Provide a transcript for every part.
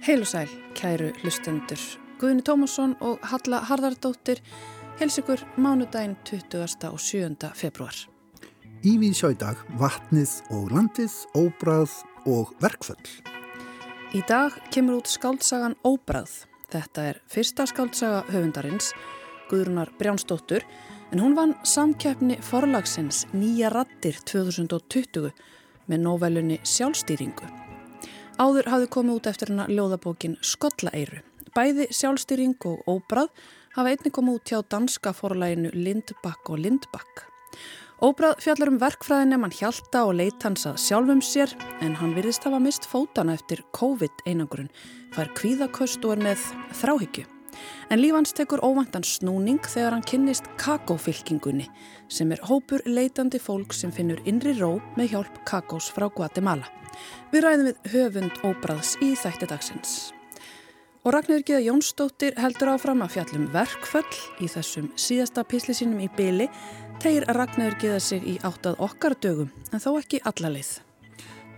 Heil og sæl, kæru hlustendur. Guðni Tómasson og Halla Harðardóttir hels ykkur mánudaginn 20. og 7. februar. Ívið sjáidag, vatnið og landið, óbræð og verkföll. Í dag kemur út skáldsagan Óbræð. Þetta er fyrsta skáldsaga höfundarins, Guðrunar Brjánsdóttur, en hún vann samkeppni forlagsins Nýja rattir 2020 með nóvelunni Sjálfstýringu. Áður hafði komið út eftir hana ljóðabókin Skollaeiru. Bæði sjálfstýring og óbrað hafa einni komið út hjá danska forlæginu Lindbakk og Lindbakk. Óbrað fjallar um verkfræðin ef hann hjálta og leit hans að sjálfum sér en hann virðist hafa mist fótana eftir COVID einangurinn, fær kvíðaköst og er með þráhyggju. En lífans tekur óvandan snúning þegar hann kynnist kakófylkingunni sem er hópur leitandi fólk sem finnur innri ró með hjálp kakós frá Guatemala. Við ræðum við höfund óbræðs í þætti dagsins. Og Ragnarður Gíða Jónsdóttir heldur áfram að fjallum verkföll í þessum síðasta písli sínum í byli tegir Ragnarður Gíða sig í áttað okkar dögum en þó ekki alla leið.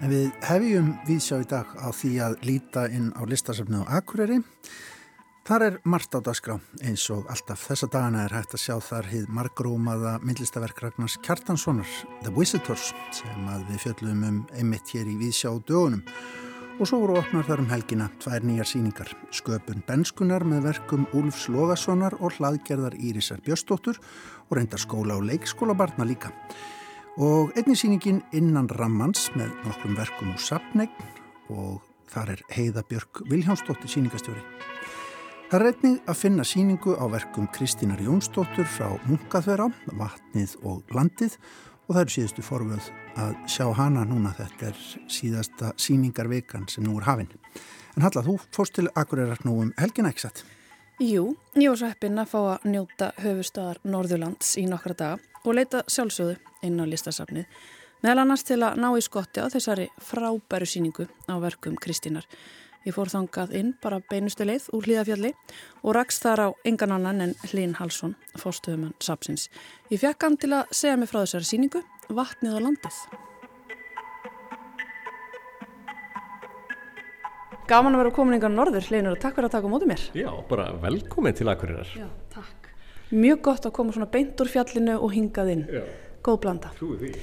En við hefjum viðsjá í dag á því að líta inn á listasafnu á Akureyri Þar er margt á dagskrá. Eins og alltaf þessa dagana er hægt að sjá þar hið margrómaða myndlistaverk Ragnars Kjartanssonar The Visitors sem að við fjöllum um einmitt hér í Víðsjá dögunum. Og svo voru opnar þar um helgina tvær nýjar síningar Sköpun Benskunar með verkum Úlfs Logasonar og hlaðgerðar Írisar Björstóttur og reyndar skóla og leikskóla barna líka. Og einni síningin Innan Rammans með nokkrum verkum úr Sapnegn og þar er Heiða Björk Viljánsdóttir síningastjóri Það er einnig að finna síningu á verkum Kristínar Jónsdóttur frá Munkaþverá, Vatnið og Landið og það eru síðustu forvöð að sjá hana núna þetta er síðasta síningarveikan sem nú er hafinn. En Halla, þú fórst til Akureyrar nú um helgin ekki satt? Jú, ég var svo heppinn að fá að njóta höfustöðar Norðurlands í nokkra daga og leita sjálfsögðu inn á listasafnið meðal annars til að ná í skotti á þessari frábæru síningu á verkum Kristínar. Ég fór þangað inn bara beinustu leið úr hlýðafjalli og rakst þar á engan annan en Hlín Halsson, fórstuðumann Sapsins. Ég fekk hann til að segja mig frá þessari síningu, Vatnið og landið. Gaman að vera komin yngan norður, Hlínur, og takk fyrir að taka mótið mér. Já, bara velkomin til Akureyrar. Já, takk. Mjög gott að koma svona beint úr fjallinu og hingað inn. Já. Góð blanda. Trúið því.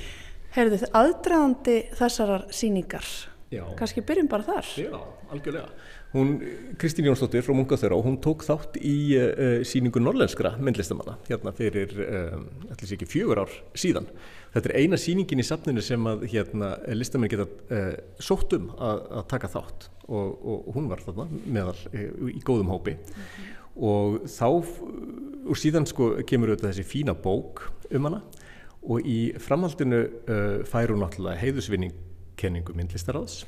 Heyrðu þið, aðdraðandi þessarar síningar Já. kannski byrjum bara þar Já, algjörlega. Hún, Kristín Jónsdóttir frá Mungaþurá, hún tók þátt í uh, síningu norlenskra myndlistamanna hérna fyrir um, allir sér ekki fjögur ár síðan. Þetta er eina síningin í safninu sem að hérna, listamenn geta uh, sótt um að, að taka þátt og, og hún var þarna meðal uh, í góðum hópi. Mm -hmm. og þá og síðan sko kemur auðvitað þessi fína bók um hana og í framhaldinu fær hún náttúrulega heiðusvinning kenningu myndlistaráðs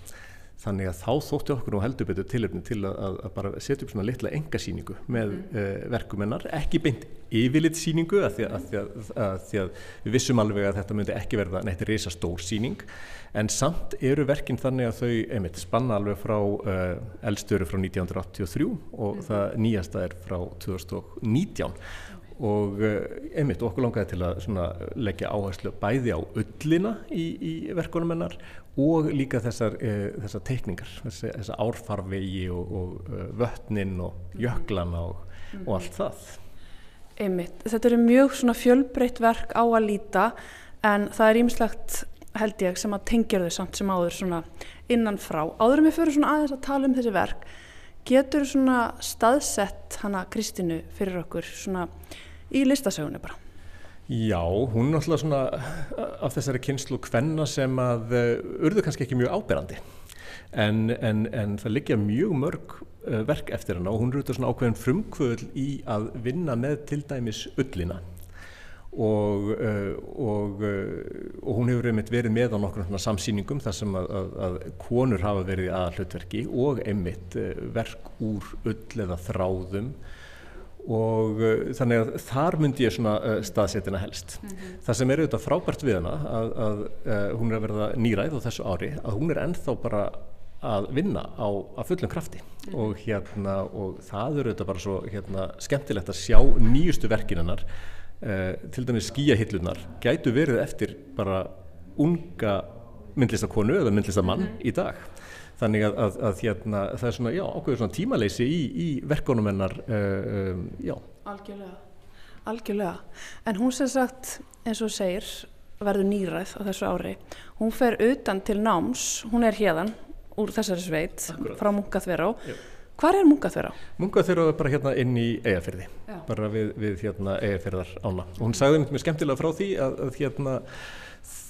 þannig að þá þótti okkur nú heldur betur tilöfni til að, að bara setja upp svona litla engasýningu með mm. uh, verkumennar ekki beint yfirlitsýningu að því að, að, að því að við vissum alveg að þetta myndi ekki verða neitt reysa stór síning en samt eru verkinn þannig að þau einmitt spanna alveg frá uh, eldstöru frá 1983 og mm. það nýjasta er frá 2019 og eh, einmitt okkur langaði til að leggja áherslu bæði á öllina í, í verkunum hennar og líka þessar, e, þessar teikningar, þessar, þessar árfarvegi og, og e, vötnin og jöklana og, og allt það. Einmitt, þetta eru mjög fjölbreytt verk á að líta en það er ímislegt held ég sem að tengja þau samt sem áður svona innan frá. Áður með fyrir aðeins að tala um þessi verk, getur staðsett hana Kristínu fyrir okkur svona í listasögunni bara? Já, hún er náttúrulega svona eh, af þessari kynslu hvenna sem að uh, urðu kannski ekki mjög áberandi en, en, en það liggja mjög mörg uh, verk eftir hana og hún eru þetta svona ákveðin frumkvöld í að vinna með til dæmis ullina og, og, og hún hefur einmitt verið með á nokkur samsýningum þar sem að, að, að konur hafa verið að hlutverki og einmitt verk úr ull eða þráðum og uh, þannig að þar myndi ég svona uh, staðsetina helst. Mm -hmm. Það sem er auðvitað frábært við hana að, að uh, hún er að verða nýræð á þessu ári að hún er ennþá bara að vinna á að fullum krafti. Mm og hérna og það eru auðvitað bara svo hérna skemmtilegt að sjá nýjustu verkinunnar uh, til dæmis skíahillunar gætu verið eftir bara unga myndlistakonu eða myndlistamann mm í dag þannig að, að, að hérna, það er svona, já, ákveður svona tímaleysi í, í verkonum hennar uh, um, já. Algjörlega, algjörlega en hún sem sagt, eins og segir verður nýræð á þessu ári hún fer utan til náms hún er hérðan úr þessari sveit Akkurat. frá Munkaþverá Hvar er Munkaþverá? Munkaþverá er bara hérna inn í eigafyrði, bara við, við hérna eigafyrðar ána. Og hún sagði mér skemmtilega frá því að, að hérna,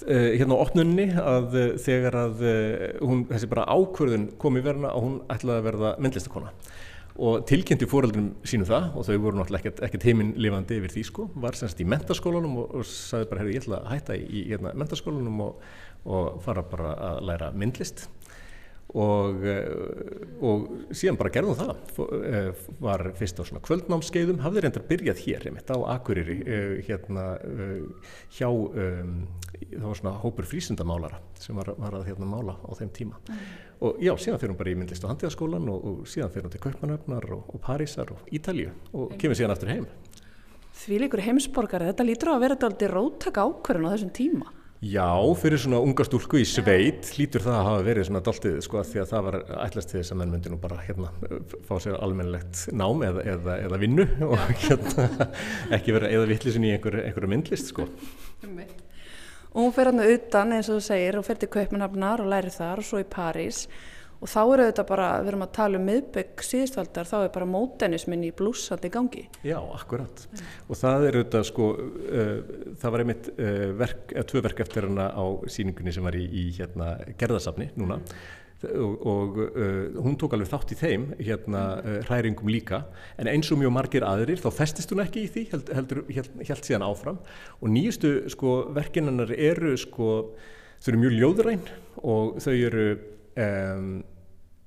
hérna á opnunni að uh, þegar að uh, hún, þessi bara ákvörðun kom í verna að hún ætlaði að verða myndlistakona. Og tilkynnti fóröldunum sínu það og þau voru náttúrulega ekkert, ekkert heiminlifandi yfir því sko, var semst í mentaskólanum og, og sagði bara, herru ég ætla að hætta í hérna, mentaskólanum og, og fara bara að læra myndlist og, eh, og síðan bara gerðum það. Eh, var fyrst á svona kvöldnámskeiðum hafði reyndar byrjað hér einmitt á Akureyri eh, hérna hjá það var svona hópur frísundamálara sem var, var að hérna mála á þeim tíma. Mm. og já, síðan fyrir hún bara í myndlist og handíðaskólan og, og síðan fyrir hún til Kaupmannöfnar og, og Parísar og Ítalju og kemur síðan aftur heim. Því líkur heimsborgari, þetta lítur á að vera þetta róttaka ákvarðin á þessum tíma Já, fyrir svona unga stúlku í sveit hlýtur það að hafa verið svona daltið sko að því að það var ætlast til þess að menn myndi nú bara hérna fá sér almennilegt nám eða, eða, eða vinnu og hérna ekki vera eða vittlisin í einhver, einhverju myndlist sko. Og hún fer hérna utan eins og þú segir og fer til Kaupmannhafnar og læri þar og svo í París og þá eru þetta bara, við erum að tala um miðbygg síðustvaldar, þá er bara mótenismin í blúsandi gangi. Já, akkurat mm. og það eru þetta sko uh, það var einmitt uh, verk, eða tvö verk eftir hana á síningunni sem var í, í hérna gerðasafni núna mm. og, og uh, hún tók alveg þátt í þeim hérna hræringum líka en eins og mjög margir aðrir þá festist hún ekki í því held, heldur, held, held síðan áfram og nýjustu sko verkinannar eru sko þau eru mjög ljóðræn og þau eru um,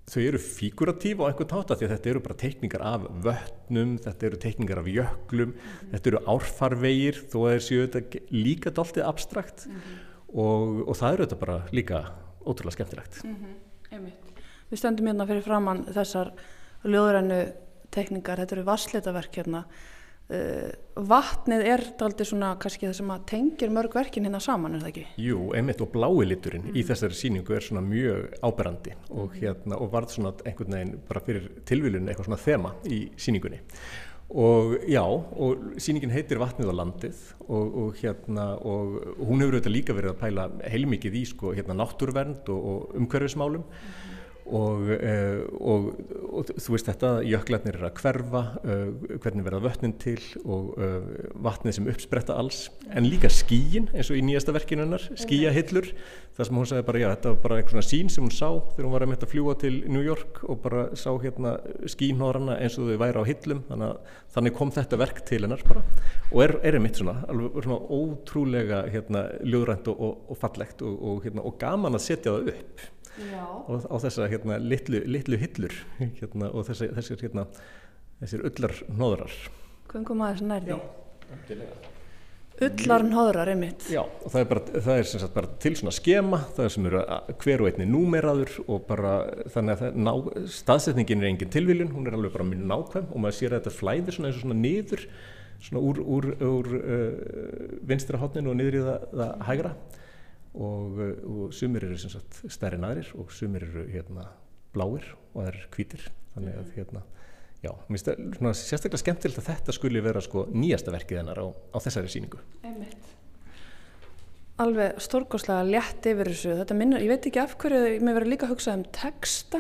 þau eru fíguratív á einhvern táta því að þetta eru bara teikningar af vötnum, þetta eru teikningar af jöklum, mm -hmm. þetta eru árfarvegir þó að þetta líka doltið abstrakt mm -hmm. og, og það eru þetta bara líka ótrúlega skemmtilegt. Mm -hmm. Við stöndum hérna fyrir framann þessar ljóðrænu teikningar, þetta eru vasslitaverk hérna Uh, vatnið er aldrei svona kannski það sem að tengir mörg verkin hérna saman, er það ekki? Jú, einmitt og blái liturinn mm. í þessari síningu er svona mjög áberandi og, mm. hérna, og varð svona einhvern veginn bara fyrir tilvílun eitthvað svona þema í síningunni og já, og síningin heitir Vatnið á landið og, og hérna, og hún hefur auðvitað líka verið að pæla heilmikið í sko hérna náttúrvernd og, og umhverfismálum mm. Og, uh, og, og þú veist þetta, jöklarnir er að hverfa, uh, hvernig verða vötnin til og uh, vatnið sem uppspretta alls, en líka skíin eins og í nýjasta verkinunnar, skíahillur, það sem hún sagði bara, já þetta var bara eitthvað svona sín sem hún sá þegar hún var að mynda að fljúa til New York og bara sá hérna skínhórarna eins og þau væri á hillum, þannig, þannig kom þetta verk til hennar bara. Og er, er einmitt svona, alveg svona ótrúlega hérna ljóðrænt og, og fallegt og, hérna, og gaman að setja það upp og á þessa hérna, litlu, litlu hillur hérna, og þessi, þessir, hérna, þessir ullar nóðrar Kvöngum aðeins nærði. Ullar nóðrar einmitt. Já, og það er, bara, það er sagt, bara til svona skema, það er sem eru hver og einni númeraður og bara þannig að ná, staðsetningin er engin tilviljun, hún er alveg bara mjög nákvæm og maður sér að þetta flæðir svona eins og svona niður svona úr, úr, úr uh, vinstra hátninu og niður í það, það hægra og, eh, og sumir eru sem sagt stærri naðrir og sumir eru hérna bláir og það er hvítir. Þannig að hérna já, mér finnst það sérstaklega skemmtilegt að þetta skuli vera sko nýjasta verkið hennar á, á þessari síningu Einmitt. Alveg stórgóðslega létt yfir þessu. Þetta minnur, ég veit ekki af hverju mér verður líka að hugsa um texta.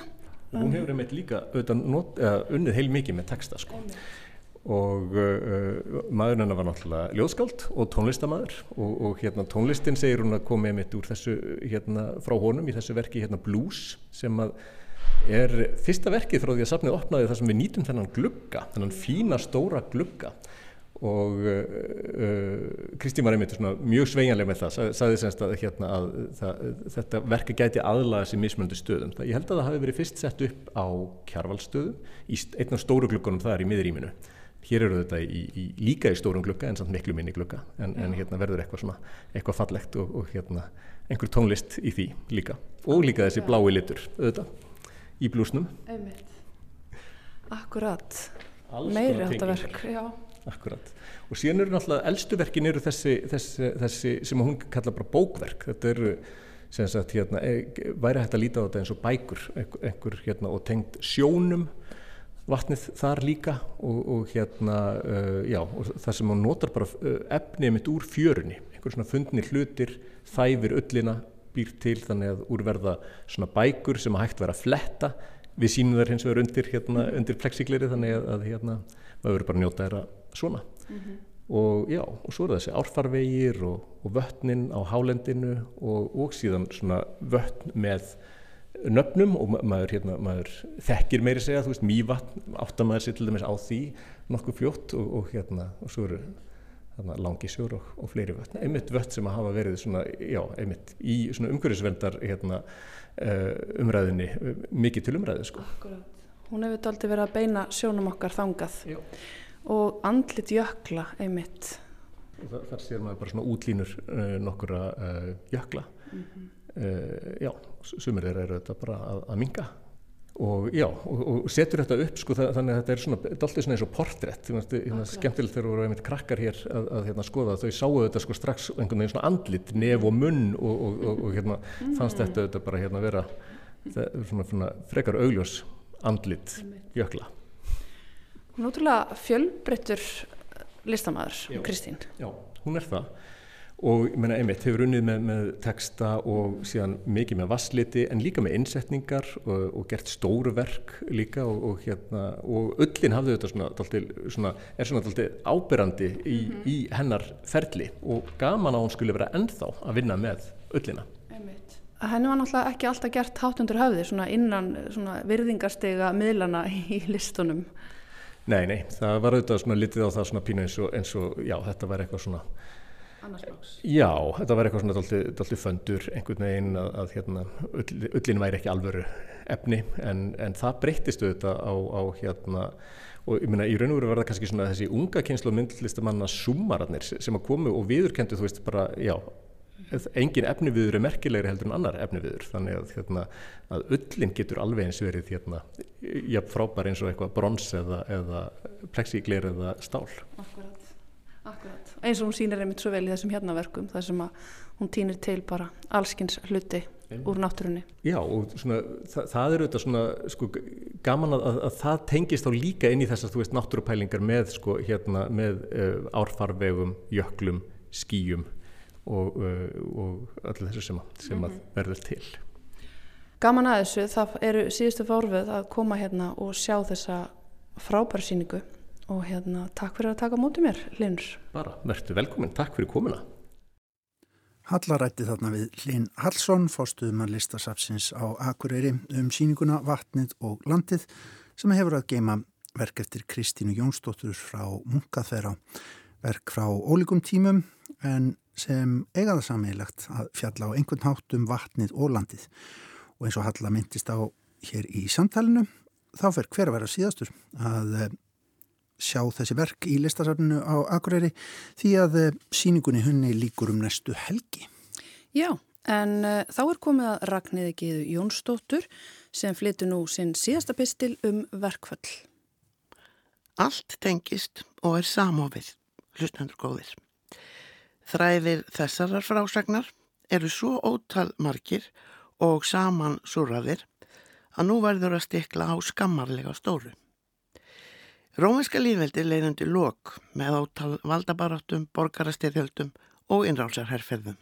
Hún hefur einmitt líka auðvitað not, uh, unnið heil mikið með texta sko. Einmitt og uh, maðurinn hennar var náttúrulega ljóðskáld og tónlistamæður og, og hérna tónlistin segir hún að komi mitt úr þessu hérna frá honum í þessu verki hérna Blues sem að er fyrsta verkið frá því að safnið opnaði þar sem við nýtum þennan glugga, þennan fína stóra glugga og Kristín uh, uh, var einmitt mjög sveinjanleg með það, sagði semst að, hérna, að það, þetta verka gæti aðlaga sér mismöndu stöðum. Það, ég held að það hafi verið fyrst sett upp á kjarvalstöðum einn af stóru gluggunum það er í miðrýminu hér eru þetta í, í, líka í stórum glukka en samt miklu minni glukka en, en hérna verður eitthvað svona eitthvað fallegt og, og hérna einhver tónlist í því líka. Og líka þessi blái litur auðvitað í blúsnum. Akkurat. Meiri átta verk Akkurat. Og síðan eru náttúrulega eldstu verkin eru þessi, þessi, þessi sem hún kalla bara bókverk. Þetta eru sem sagt hérna, e, væri hægt að líta á þetta eins og bækur einhver hérna og tengt sjónum vatnið þar líka og, og hérna uh, já og það sem hann notar bara uh, efnið mitt úr fjörunni einhver svona fundni hlutir þæfir öllina býr til þannig að úrverða svona bækur sem að hægt vera að fletta. Við sínum þær hins vegar undir hérna undir plexigleri þannig að, að hérna maður verður bara að njóta þeirra svona. Mm -hmm og já, og svo er þessi árfarvegir og, og vötnin á hálendinu og, og síðan svona vötn með nöfnum og maður, hérna, maður þekkir meiri segja, þú veist, mývatn áttamæður sér til dæmis á því nokkuð fljótt og, og hérna, og svo eru þarna langisjór og, og fleiri vötn einmitt vötn sem að hafa verið svona, já, einmitt í svona umhverfisvendar hérna, uh, umræðinni mikið til umræði, sko Akkurat, hún hefur aldrei verið að beina sjónum okkar þangað Já og andlit jökla einmitt. Þar, þar sér maður bara svona útlínur uh, nokkura uh, jökla. Mm -hmm. uh, já, sumir þeirra eru þetta bara að, að minga og já, og, og setur þetta upp sko þannig að þetta er svona, er alltaf svona eins og portrétt, hérna, skemmtilegt þegar voru einmitt krakkar hér að, að hérna, skoða þau sáu þetta sko strax einhvern veginn svona andlit, nef og munn og, og, og hérna mm. fannst þetta, þetta bara hérna vera svona, svona frekar augljós andlit jökla. Náttúrulega fjölbreyttur listamæður, Kristín. Já, hún er það og ég meina einmitt hefur unnið með, með texta og síðan mikið með vassliti en líka með innsetningar og, og gert stóru verk líka og, og hérna og öllin hafði þetta svona, daltil, svona er svona alltaf ábyrrandi í, mm -hmm. í hennar ferli og gaman á hún skulle vera ennþá að vinna með öllina. Einmitt. Henni var náttúrulega ekki alltaf gert hátundur höfði svona innan svona virðingarstega miðlana í listunum. Nei, nei, það var auðvitað svona litið á það svona pínu eins og, eins og já, þetta var eitthvað svona Annarsláks Já, þetta var eitthvað svona doldið föndur einhvern veginn að, að hérna, öll, öllin væri ekki alvöru efni en, en það breyttist auðvitað á, á hérna og ég meina í raun og veru var það kannski svona þessi unga kynslu og myndlistamanna sumararnir sem að komu og viðurkendu þú veist bara, já engin efniviður er merkilegri heldur en annar efniviður þannig að, hérna, að öllin getur alveg eins verið hérna, ja, frábær eins og eitthvað brons eða, eða plexiglir eða stál. Akkurat, akkurat eins og hún sýnir einmitt svo vel í þessum hérna verkum þar sem að hún týnir til bara allskins hluti Einnig. úr náttúrunni Já og svona, það, það er auðvitað svona sko, gaman að, að það tengist á líka inn í þess að þú veist náttúrupælingar með, sko, hérna, með uh, árfarvegum, jöklum, skýjum og, uh, og öllu þessu sem, sem mm -hmm. verður til. Gaman að þessu, það eru síðustu fórfið að koma hérna og sjá þessa frábæra síningu og hérna takk fyrir að taka mótið mér, Linur. Bara, verður velkominn, takk fyrir komuna. Hallarætti þarna við Linn Hallsson, fórstuðum að listasafsins á Akureyri um síninguna Vatnið og Landið sem hefur að geima verk eftir Kristínu Jónsdóttur frá Munkaþverá. Verk frá ólíkum tímum en sem eigaða sammeilagt að fjalla á einhvern hátt um vatnið og landið og eins og Halla myndist á hér í samtalenu þá fer hver að vera síðastur að eh, sjá þessi verk í listasafninu á Akureyri því að eh, síningunni hunni líkur um næstu helgi. Já, en uh, þá er komið að Ragnhiði Gíðu Jónsdóttur sem flyttu nú sinn síðasta pistil um verkfall. Allt tengist og er samofið, hlustendur góðir. Þræðir þessarar frásagnar eru svo ótal margir og saman súraðir að nú verður að stikla á skammarlega stóru. Róminska líðveldi leiðundi lok með ótal valdabarátum, borgarastyrjöldum og innrálsarherrferðum,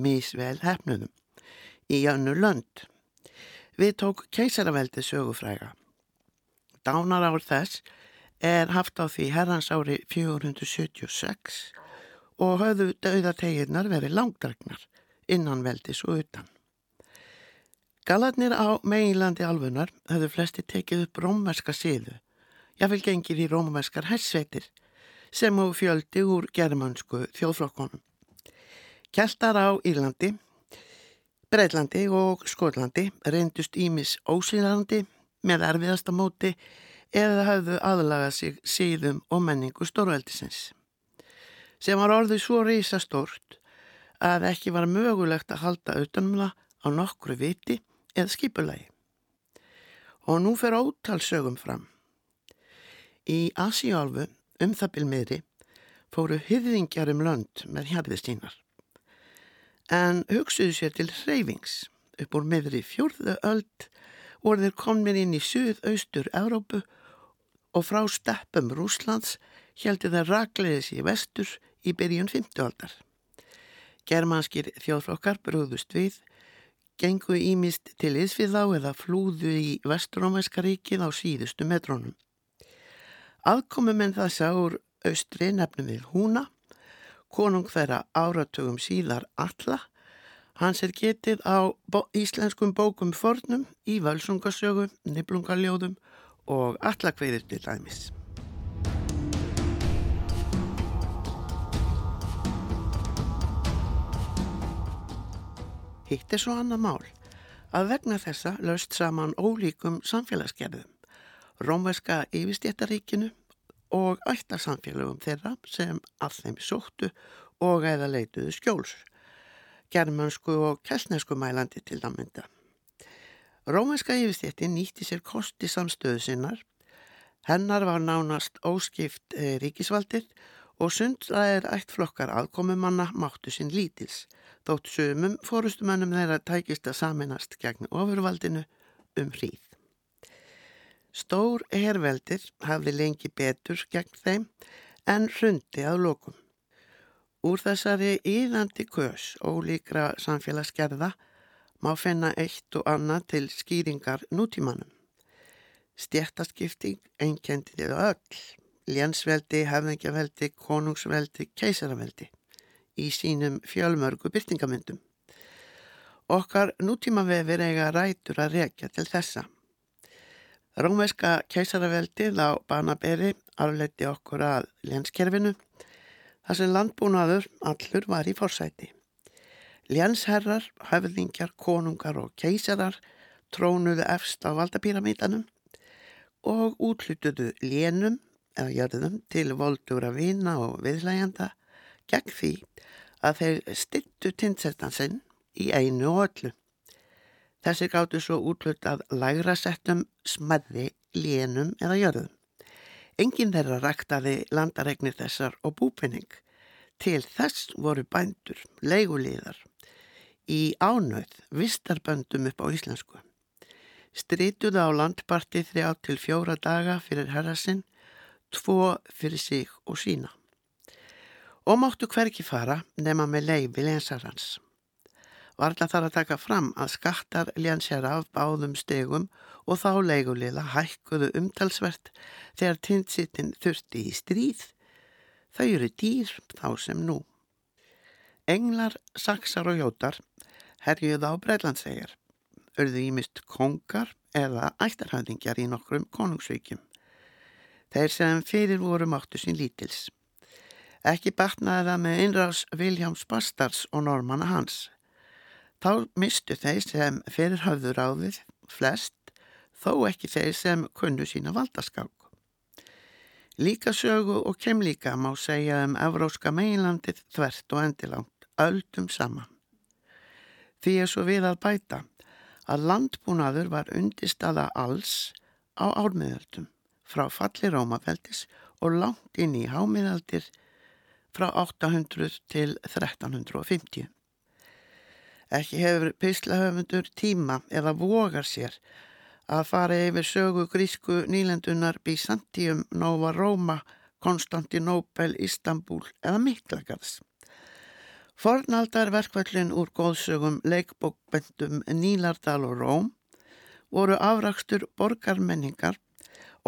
mísvel hefnunum, í önnu lönd. Við tók keisaraveldi sögufræga. Dánar ár þess er haft á því herrans ári 476 og höfðu dauðarteginnar verið langdregnar innan veldis og utan. Galadnir á meginlandi alfunar höfðu flesti tekið upp rómverska síðu, jáfnvel gengir í rómverskar hessveitir sem á fjöldi úr germansku þjóðflokkonum. Kjeltar á Írlandi, Breitlandi og Skólandi reyndust Ímis ósýrandi með erfiðasta móti eða hafðu aðlagað sig síðum og menningu stórveldisins sem var orðið svo reysastórt að ekki var mögulegt að halda auðvunumla á nokkru viti eða skipulagi. Og nú fer ótalsögum fram. Í Asíálfu um það bylmiðri fóru hyðingjar um lönd með hjarðistínar. en hugsuðu sér til hreyfings upp úr meðri fjórðu öld voru þeir komnir inn í suðaustur Európu og frá steppum Rúslands heldur þeir rakleiðis í vestur í byrjun 50 aldar. Germanskir þjóðflokkar brúðust við, gengu ímist til Ísfið þá eða flúðu í Vestrómæska ríkið á síðustu metrónum. Aðkomum en það sá úr austri nefnum við húna, konung þeirra áratugum síðar alla, hans er getið á íslenskum bókum fornum í völsungasögu, niblungaljóðum og allakveirir til dæmis. Hitt er svo annað mál að vegna þessa löst saman ólíkum samfélagsgerðum, rómverska yfirstjættaríkinu og ættarsamfélagum þeirra sem að þeim sóttu og eða leituðu skjóls, germansku og kessnesku mælandi til dæmynda. Rómverska yfirstjættin nýtti sér kosti samstöðu sinnar, hennar var nánast óskipt eh, ríkisvaldið og sundlaðir ættflokkar aðkomumanna máttu sinn lítils, þótt sumum fórustumannum þeirra tækist að saminast gegn ofurvaldinu um hríð. Stór herveldir hafði lengi betur gegn þeim en hrundi að lokum. Úr þessari íðandi kös ólíkra samfélagsgerða má finna eitt og annað til skýringar nútímanum. Stjættaskipting einkendi þið öll lénsveldi, hefðingjaveldi, konungsveldi, keisaraveldi í sínum fjölmörgu byrtingamundum. Okkar nútímavefir eiga rætur að rekja til þessa. Rómveska keisaraveldið á Banaberi afleiti okkur að lénskerfinu þar sem landbúnaður allur var í forsæti. Lénsherrar, höfðingjar, konungar og keisarar trónuðu efst á valdapíramítanum og útlutuðu lénum eða jörðum til voldugra vina og viðlægjanda gegn því að þeir styttu tinnsertansinn í einu og öllu. Þessi gáttu svo útlutað lægra settum smæði, lénum eða jörðum. Engin þeirra ræktaði landaregnir þessar og búpenning. Til þess voru bændur, leigulíðar, í ánöð, vistarböndum upp á íslensku. Strituðu á landparti þrjá til fjóra daga fyrir herrasinn tvo fyrir sig og sína. Og máttu hverki fara nema með leiði lénsarans. Varla þarf að taka fram að skattar lénsjara af báðum stegum og þá leigulega hækkuðu umtalsvert þegar tindsittin þurfti í stríð. Þau eru dýr þá sem nú. Englar, saksar og jótar herjuð á Breitlandsegar, örðu ímist kongar eða ættarhæðingjar í nokkrum konungsvíkjum. Þeir sem fyrir voru máttu sín lítils. Ekki batnaði það með innrás Viljáms Bastars og normanna hans. Þá mistu þeir sem fyrir hafðu ráðið flest, þó ekki þeir sem kunnu sína valdaskák. Líka sögu og kemlíka má segja um Evróska meginlandið þvert og endilangt, öldum saman. Því er svo við að bæta að landbúnaður var undistaða alls á ármiðöldum frá falli Rómafeldis og langt inn í hámiðaldir frá 800 til 1350. Ekki hefur pislahöfundur tíma eða vogar sér að fara yfir sögu grísku nýlendunar Byzantium, Nova Roma, Konstantinopel, Istanbul eða Miklagarðs. Fornaldar verkvallin úr góðsögum leikbókbendum Nílardal og Róm voru afrakstur borgarmenningar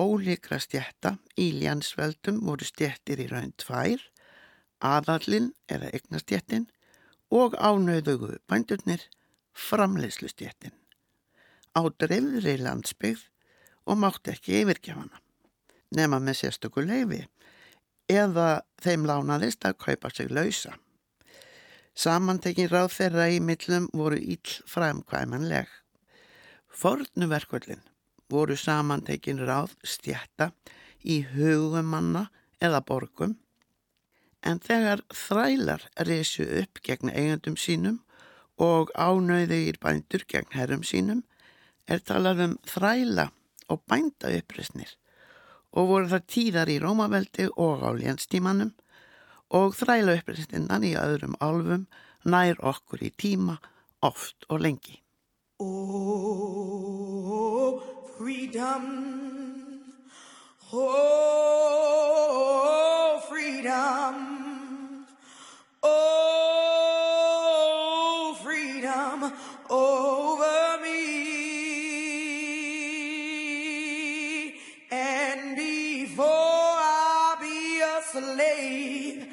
ólíkra stjætta í ljansveldum voru stjættir í raun tvær, aðallin eða eignastjættin og ánöðugu bændurnir framleiðslu stjættin. Á dreifðri landsbyggð og mátti ekki yfirgjafana, nema með sérstöku leifi eða þeim lánaðist að kaupa sig lausa. Samantekin ráð þeirra í millum voru íll framkvæmanleg. Fornuverkvöldin voru samantekin ráð stjætta í hugumanna eða borgum en þegar þrælar reysu upp gegn eigandum sínum og ánauðegir bændur gegn herrum sínum er talað um þræla og bænda uppresnir og voru það tíðar í Rómaveldi og á lénstímanum og þræla uppreistinnan í öðrum álfum nær okkur í tíma, oft og lengi. Oh, freedom. Oh, freedom. Oh, freedom over me. And before I be a slave,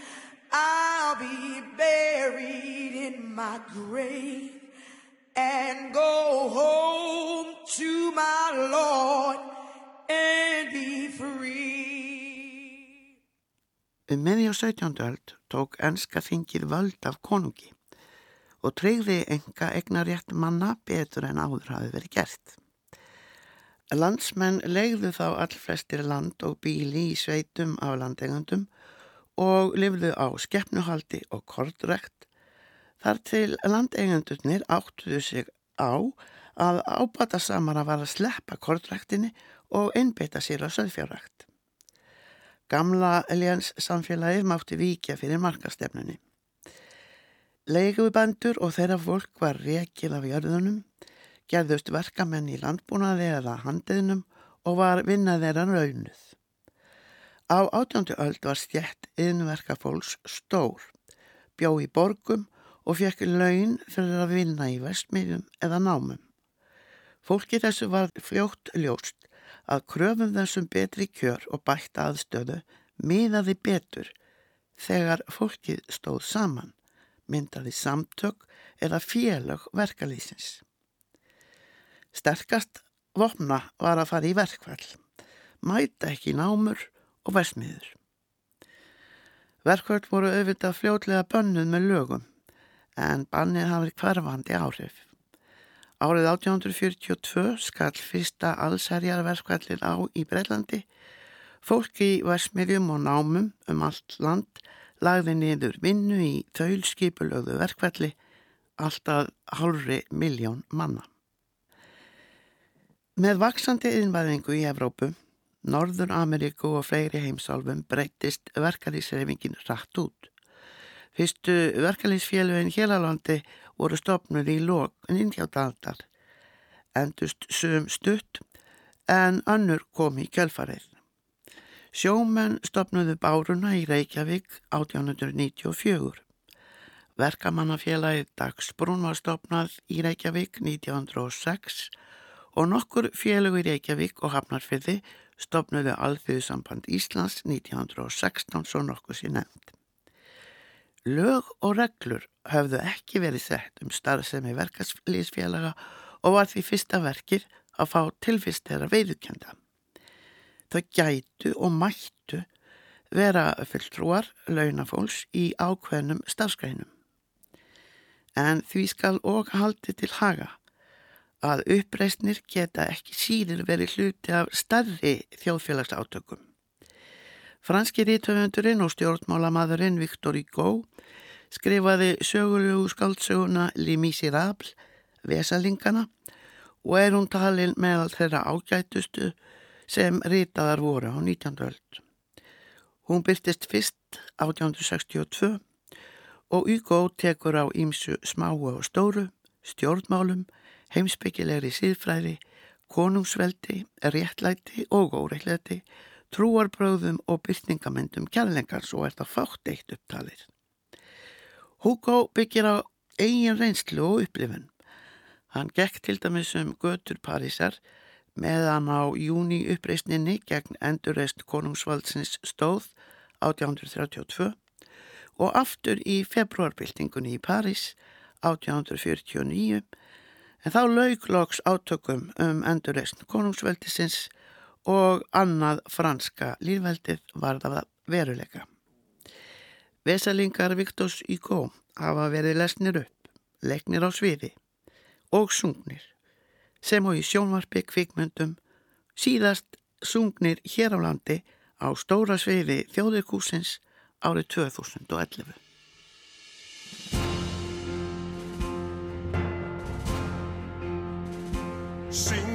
I'll be buried in my grave and go home to my Lord Um meði á 17. öld tók enska þingið völd af konungi og treyði enga egnarétt manna betur en áður hafi verið gert. Landsmenn legðu þá allflestir land og bíli í sveitum af landegundum og lifðu á skeppnuhaldi og kortrekt þar til landeigendurnir áttuðu sig á að ábata samara var að sleppa kortrektinni og einbeita sér á söðfjárrakt. Gamla Elians samfélagið mátti víkja fyrir markastefnunni. Leigubandur og þeirra fólk var rekil af jörðunum, gerðust verkamenn í landbúnaði eða handiðnum og var vinnað þeirra raunuð. Á átjöndu öld var stjætt yðnverka fólks stór, bjó í borgum og fekk laun fyrir að vinna í vestmiðjum eða námum. Fólki þessu var fljótt ljóst að kröfum þessum betri kjör og bætt aðstöðu miðaði betur þegar fólkið stóð saman, myndaði samtök eða félög verkalýsins. Sterkast vopna var að fara í verkvall, mæta ekki námur og versmiður. Verkvall voru auðvitað fljótlega bönnuð með lögum en bannið hafði hverfandi áhrif. Árið 1842 skall fyrsta allsherjarverkvallin á í Breilandi. Fólki í versmiðjum og námum um allt land lagði niður vinnu í taulskipulögðu verkvalli alltaf hálfri miljón manna. Með vaksandi innvæðingu í Evrópu, Norður Ameríku og fleiri heimsálfum breytist verkalýsreifingin rætt út. Fyrstu verkalýsfélögin Hélalandi voru stopnud í lok 19. aldar, endust sum stutt en önnur kom í kjölfarið. Sjómenn stopnuðu báruna í Reykjavík 1894. Verkamannafélagið Dagsbrún var stopnað í Reykjavík 1906 og nokkur félög í Reykjavík og Hafnarfyrði stopnuðu Alþjóðsamband Íslands 1916 svo nokkuð sér nefnd. Lög og reglur höfðu ekki verið sett um starfsemi verkefliðsfélaga og var því fyrsta verkir að fá tilfyrst þeirra veiðukenda. Þau gætu og mættu vera fulltrúar launafólks í ákveðnum stafskrænum. En því skal og haldi til haga að uppreysnir geta ekki síður verið hluti af starri þjóðfélagsátökum. Franski rítöfundurinn og stjórnmálamadurinn Victor Hugo skrifaði sögulegu skaldsöguna Les Miserables, Vesalingana og er hún talin meðal þeirra ágætustu sem ritaðar voru á 19. öld. Hún byrtist fyrst 1862 og Hugo tekur á ímsu smáu og stóru, stjórnmálum, heimsbyggilegri síðfræði, konungsveldi, réttlæti og óreittlæti, trúarbröðum og byrtingamendum kjærlengar svo er það fátt eitt upptalir. Hugo byggir á eigin reynslu og upplifun. Hann gekk til dæmis um götur Parísar meðan á júni uppreysninni gegn endurreist konungsvaldsins stóð 1832 og aftur í februarbyltingunni í París 1849 en þá laugloks átökum um endurreist konungsveldisins og annað franska lífveldið var það veruleika. Vesalingar Viktors Hugo hafa verið lesnir upp, leiknir á sviði og sungnir sem og í sjónvarpi kvikmyndum síðast sungnir hér á landi á stóra sviði þjóðirkúsins árið 2011. Syngdu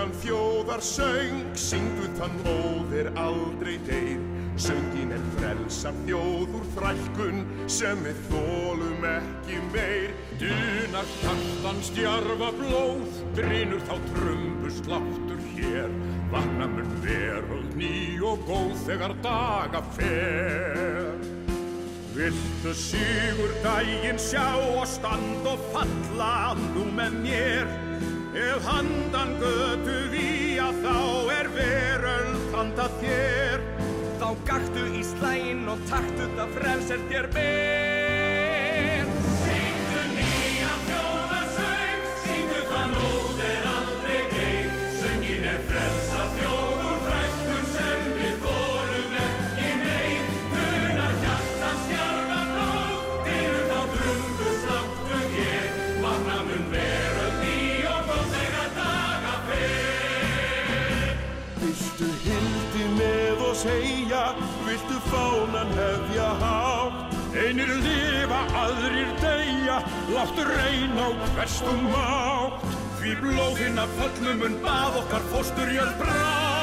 nýjan þjóðar söng, syngdu þann móðir aldrei deyr. Söngin er frelsar þjóð úr þrælkun sem við þólum ekki meir. Dunar hjartan stjarfa blóð, brinur þá trumbust láttur hér. Vakna mun veröld ný og góð þegar daga fer. Viltu sigur dægin sjá og stand og falla nú með mér? Ef handan götu að þá er veröld handa þér. Þá gaktu í slægin og taktu það frelser þér ber. Deyja, láttu reyna á hverstum mátt. Því blóðinn af föllum mun bað okkar fósturjöld brátt.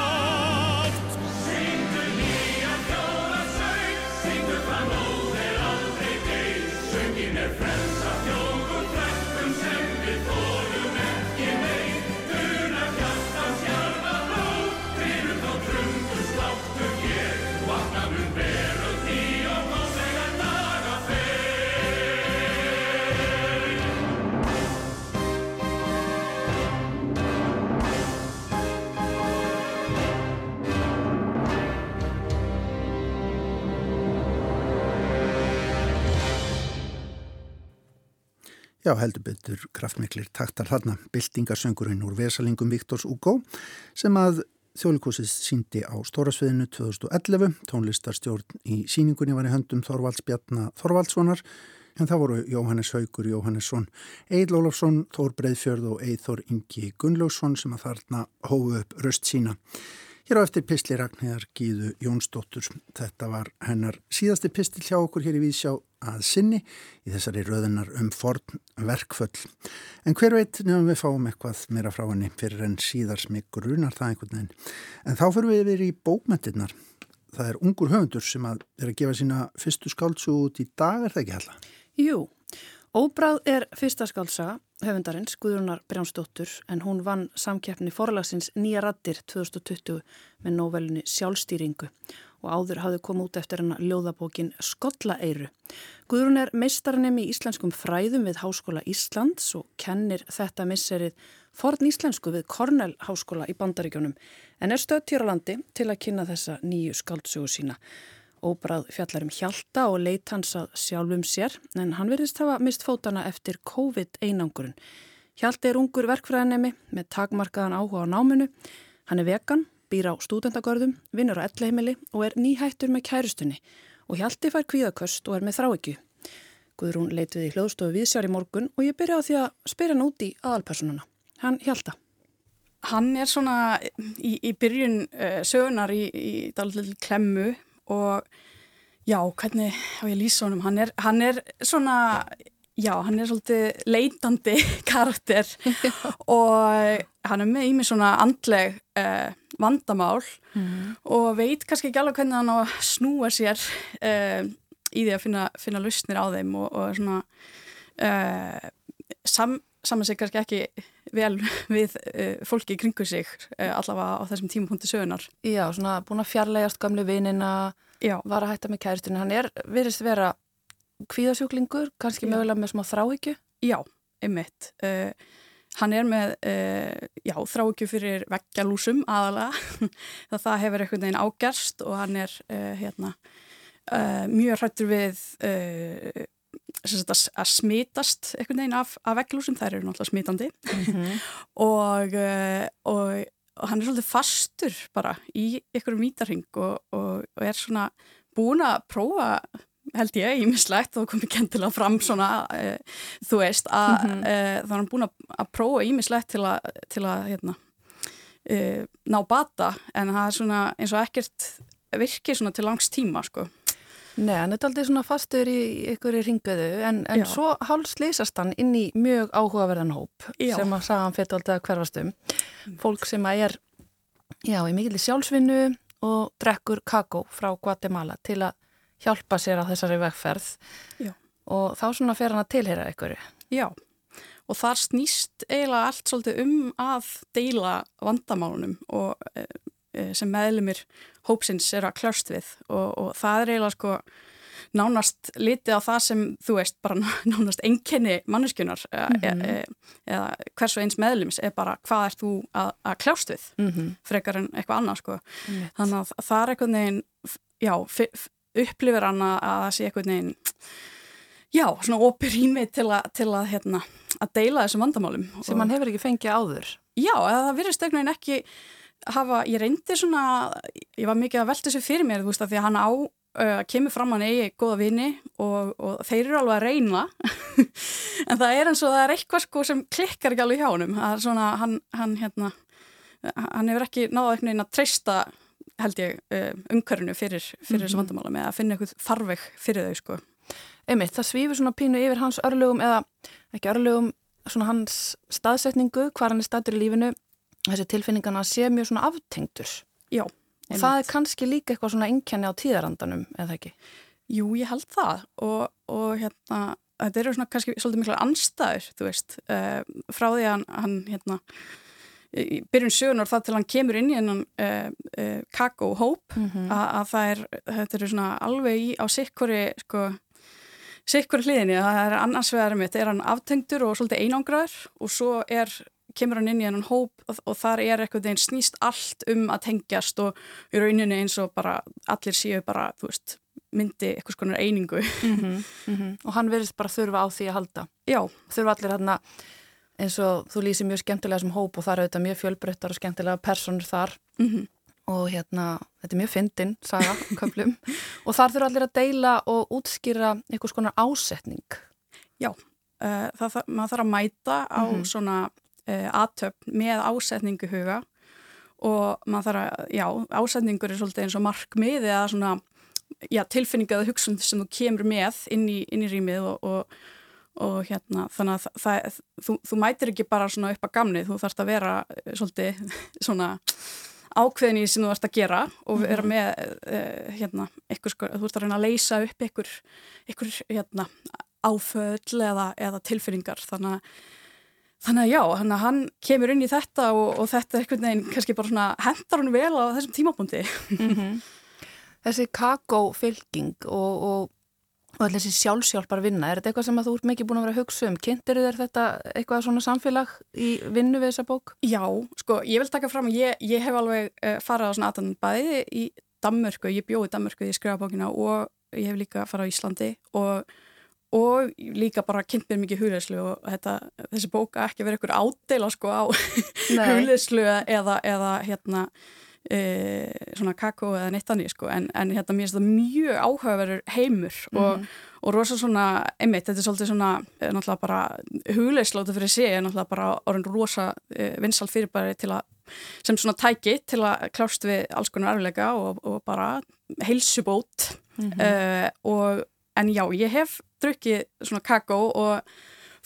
Já, heldur betur kraftmiklir taktar þarna, byltingarsöngurinn úr Vesalingum Viktors Ugo sem að þjólikosið síndi á Stórasviðinu 2011. Tónlistarstjórn í síningunni var í höndum Þorvalds Bjarnar Þorvaldssonar en það voru Jóhannes Haugur Jóhannesson, Eid Lólafsson, Þór Breiðfjörð og Eithor Ingi Gunnlaugsson sem að þarna hófu upp röst sína. Hér á eftir pistli Ragnhildar Gíðu Jónsdóttur. Þetta var hennar síðasti pistil hjá okkur hér í Vísjá að sinni í þessari röðunar um forn verkföll. En hver veit nefnum við fáum eitthvað meira frá henni fyrir en síðar smikkur runar það einhvern veginn. En þá fyrir við yfir í bókmentirnar. Það er ungur höfundur sem að er að gefa sína fyrstu skáltsu út í dag, er það ekki hella? Jú, Óbráð er fyrsta skálsaga höfundarins Guðrunar Brjánsdóttur en hún vann samkeppni forlagsins Nýja rattir 2020 með nóvelunni Sjálfstýringu og áður hafði komið út eftir hennar ljóðabókin Skollaeiru. Guðrun er meistarnemi í íslenskum fræðum við Háskóla Íslands og kennir þetta misserið forn íslensku við Cornell Háskóla í Bandaríkjónum en er stödd hér á landi til að kynna þessa nýju skáldsögu sína. Óbráð fjallar um Hjalta og leit hans að sjálfum sér en hann verðist hafa mist fótana eftir COVID-einangurinn. Hjalti er ungur verkfræðanemi með takmarkaðan áhuga á náminu. Hann er vegan, býr á stúdendagörðum, vinnur á ellheimili og er nýhættur með kærustunni og Hjalti fær kvíðaköst og er með þráekju. Guðrún leit við í hljóðstofu viðsjár í morgun og ég byrja á því að spyrja hann út í aðalpersonuna. Hann Hjalta. Hann er svona í, í byrjun uh, sögunar í, í dálítið klemmu og já, hvernig á ég lýsa honum, hann er, hann er svona, já, hann er svolítið leitandi karakter. Og hann er með í mig svona andleg uh, vandamál mm. og veit kannski ekki alveg hvernig hann á að snúa sér uh, í því að finna, finna lausnir á þeim og, og svona uh, sam, saman sig kannski ekki vel við fólki í kringu sig allavega á þessum tímapunkti sögunar. Já, svona búin að fjarlægast gamlu vinina Já. var að hætta með kæristinu. Hann er, virðist vera kvíðasjúklingur, kannski mögulega með smá þráhyggju? Já, einmitt. Uh, hann er með uh, já, þráhyggju fyrir veggjalúsum aðalega. það, það hefur einhvern veginn ágerst og hann er uh, hérna, mjög hrættur við sagt, að smitast einhvern veginn af, af veggjalúsum. Það eru náttúrulega smitandi. Mm -hmm. og, og og hann er svolítið fastur bara í ykkur mítarhing og, og, og er svona búin að prófa held ég ímislegt og komið kentilega fram svona uh, þú veist að mm -hmm. uh, þá er hann búin að, að prófa ímislegt til að, til að hérna, uh, ná bata en það er svona eins og ekkert virkið svona til langs tíma sko Nei, hann er aldrei svona fastur í ykkur í ringuðu en, en svo hálfsleysast hann inn í mjög áhugaverðan hóp já. sem að sagða hann fyrir alltaf hverfastum. Fólk sem að er, já, í mikilvæg sjálfsvinnu, og drekkur kakó frá Guatemala til að hjálpa sér á þessari vegferð Já. og þá svona fer hann að tilheyra einhverju. Já, og þar snýst eiginlega allt svolítið um að deila vandamálunum og e, e, sem meðlumir hópsins er að klörst við og, og það er eiginlega sko nánast litið á það sem þú veist bara nánast enkenni manneskunar mm -hmm. e, eða hversu eins meðlums er bara hvað er þú að, að kljást við Mm -hmm. frekar en eitthvað annað sko Einmitt. þannig að það er eitthvað neginn já, upplifir hann að að það sé eitthvað neginn já, svona opið rými til að, til að hérna, að deila þessum vandamálum sem hann hefur ekki fengið áður. Já, það virðist einhvern veginn ekki hafa, ég reyndi svona, ég var mikið að velta þessu fyrir mér, þú veist, að því að hann á, uh, kemur fram hann eigi góða vini og, og þeir eru alveg að reyna, en það er eins og það er eitthvað sko sem klikkar ekki alveg hjá honum, það er svona, hann, hann hérna, hann hefur ekki náða einhvern veginn að treysta, held ég, uh, umhverfinu fyrir, fyrir þessu vandamálum eða að finna eitthvað farveg fyrir þau, sko. Einmitt, það svífur svona pínu yfir hans örlögum eða ekki örlögum, svona hans staðsetningu, hvar hann er staður í lífinu, þessi tilfinningana sé mjög svona aftengtur. Já, Og það er kannski líka eitthvað svona einkenni á tíðarandanum, eða ekki? Jú, ég held það. Og, og hérna, þetta eru svona kannski svolítið mikla anstæður, þú veist, uh, frá því að hann, hann hérna, byrjun sögunar það til hann kemur inn í hennan uh, uh, kakóhóp Mm að, að það er, þetta eru svona alveg í, á sikkuri, sko, sikkuri hliðinni, það er annars vegar mitt, er hann aftengdur og svolítið einangraður og svo er, kemur hann inn í hennan hóp og, og þar er eitthvað þeim snýst allt um að tengjast og í rauninni eins og bara allir séu bara, þú veist, myndi eitthvað skonar einingu. Og hann verðist bara þurfa á því að halda. Já, Þurfa allir hérna, eins og þú lýsir mjög skemmtilega sem hóp og það eru auðvitað mjög fjölbreyttar og skemmtilega personur þar. mm og hérna, þetta er mjög fyndin saga, köflum, og þar þurfa allir að deila og útskýra einhvers konar ásetning. já. Uh, það, maður þarf að mæta á Mhm. svona uh, aðtöfn með ásetningu huga. Og maður þarf að, já, ásetningur er svolítið eins og markmið eða svona, já, tilfinninga eða hugsun sem þú kemur með inn í, inn í rýmið og, og, og hérna, þannig að það, þú, þú mætir ekki bara svona upp að gamnið, þú þarfst að vera eh, svolítið svona ákveðin í sem þú ert að gera og vera með uh, hérna, sko, þú ert að reyna að leysa upp ykkur, ykkur hérna, áföll eða, eða tilfinningar. Þannig að Þannig að já, að hann kemur inn í þetta og, og þetta er einhvern veginn kannski bara svona hendar hann vel á þessum tímapunkti. Þessi kakófylking og, og, og þessi sjálfsjálfar vinna, er þetta eitthvað sem að þú ert mikið búin að vera að hugsa um? Kynntir þér þetta eitthvað svona samfélag í vinnu við þessa bók? Já, sko, ég vil taka fram að ég, ég hef alveg uh, farið á svona aðan bæði í Danmörku, ég bjóði í Danmörku því ég skrifa bókina og ég hef líka farið á Íslandi og, og líka bara kynnt mér mikið hugleðslu og þetta, þessi bóka ekki verið ykkur ádela sko á hugleðslu eða, eða hérna e, svona kakó eða neitt annir sko. En, en hérna mér finnst það mjög áhugaverður heimur og, og rosa svona einmitt, þetta er svolítið svona eh, náttúrulega bara hugleðslóta fyrir sig er náttúrulega bara orðin rosa e, vinsal fyrirbæri til að sem svona tæki til að klást við alls konar erfilega og, og bara heilsubót. Uh, og en já, ég hef drukkið svona kakó og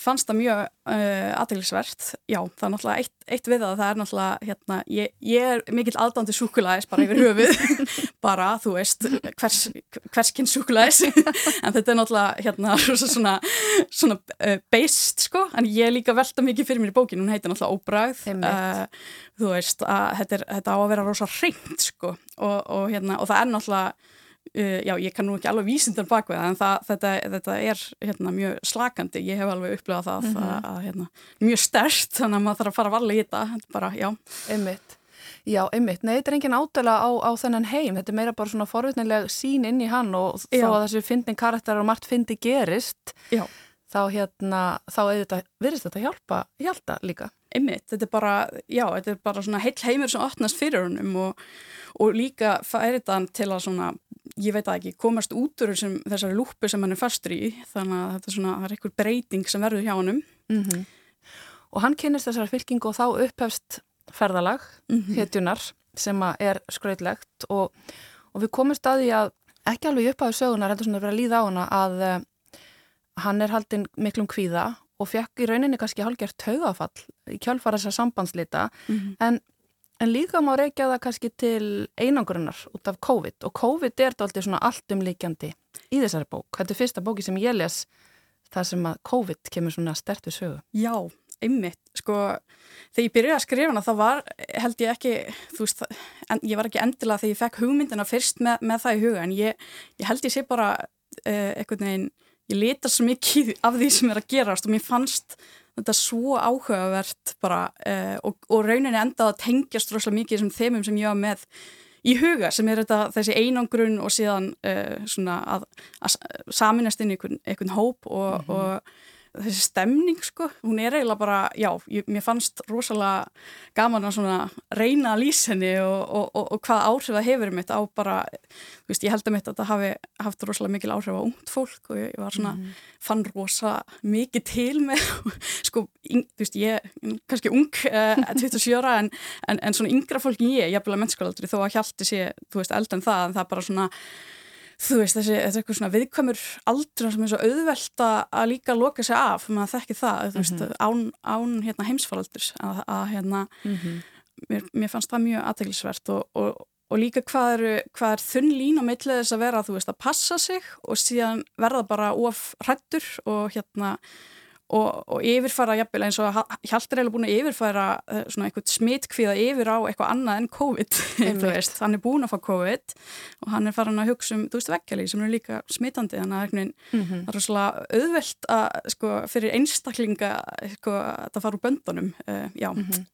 fannst það mjög uh, aðeinsvert já, það er náttúrulega eitt, eitt við það það er náttúrulega, hérna, ég, ég er mikill aðdándi súkulæðis bara yfir höfuð. Bara, þú veist, hvers hverskinn súkulæðis en þetta er náttúrulega, hérna, svona svona uh, based, sko. En ég er líka velta mikið fyrir mér í bókinu, hún heitir náttúrulega óbræð Einmitt. þú veist, að þetta, er, þetta á að vera rosa hreint, sko. Og, og, hérna, og það er náttúrulega Uh, já, ég kann nú ekki alveg vísindar bak við það en það, þetta, þetta er hérna, mjög slakandi, ég hef alveg upplegað það Mhm. að, að, hérna, mjög stert þannig að maður þarf að fara varlega í þetta bara, já, Einmitt. Já, einmitt. Nei, þetta er engin ádela á, á þennan heim. Þetta er meira bara svona forvitnileg sín inn í hann og Já. þó að þessi fyndin karakter og margt fyndi gerist, já, þá hérna, þá virðist þetta hjálpa, hjálta líka. einmitt þetta er bara, já, þetta er bara svona heill heimur sem opnast fyrir honum og, og líka færi þetta hann til að svona ég veit það ekki, komast út úr þessum, þessari lúpu sem hann er fastur í þannig að þetta er svona, það er einhver breyting sem verður hjá honum Mm Og hann kynnist þessari fylkingu og þá upphefst ferðalag, Mhm. hetjunar, sem að er skrautlegt og, og við komumst að því að ekki alveg upp á sögunar, heldur svona að vera að líða á hana að uh, hann er haldinn miklum kvíða og fekk í rauninni kannski hálgjert taugafall í kjölfara þessar sambandslita Mhm. en, En líka má reykja það kannski til einangrunar út af COVID og COVID er þetta alltaf svona allt umlíkjandi í þessari bók. Þetta er fyrsta bóki sem ég les það sem að COVID kemur svona stert við sögu. Já, einmitt, sko, þegar ég byrjaði að skrifa hana þá var, held ég ekki, þú veist, en, ég var ekki endilega þegar ég fekk hugmyndina fyrst með, með það í huga en ég, ég held ég sé bara uh, einhvern veginn, ég leta svo mikið af því sem er að gerast og mér fannst þetta svo áhugavert bara uh, og, og rauninni endaði að tengjast rosalega mikið þessum þemum sem ég var með í huga sem er þetta þessi einangrun og síðan uh, svona að, að saminast inn í einhvern, einhvern hóp og, mm -hmm. og þessi stemning sko, hún er eiginlega bara, já, ég, mér fannst rosalega gaman að svona reyna að lýsa henni og, og, og, og hvað áhrif það hefur mitt á bara, þú veist, ég held að mitt að það hafi haft rosalega mikil áhrif á ungt fólk og ég var svona, mm. fann rosa mikið til með, sko, in, þú veist, ég, kannski ung, uh, 27 ára en, en, en svona yngra fólk en ég, ég er bara mennskóldri þó að hjálti sé, þú veist, eldan það, en það bara svona, þú veist, þessi, þetta er eitthvað svona viðkvæmur aldur sem er svo auðvelt að líka loka sig af, maður þekki það mm -hmm. veist, án, án hérna, heimsfaraldurs að, að hérna mm -hmm. mér, mér fannst það mjög aðteglisvert og, og, og líka hvað er, hvað er þunn lín á millið þess að vera, þú veist, að passa sig og síðan verða bara of hrættur og hérna og, og yfirfara jafnvel eins og Hjaltur er búin að yfirfara uh, svona eitthvað smittkvíða yfir á eitthvað annað en COVID veist, hann er búin að fá COVID og hann er farin að hugsa um, þú veist, vekkjali sem er líka smittandi, þannig að mm -hmm. það er svona auðvelt að, sko, fyrir einstaklinga, sko, að það fara úr böndunum, uh, já. Mm -hmm.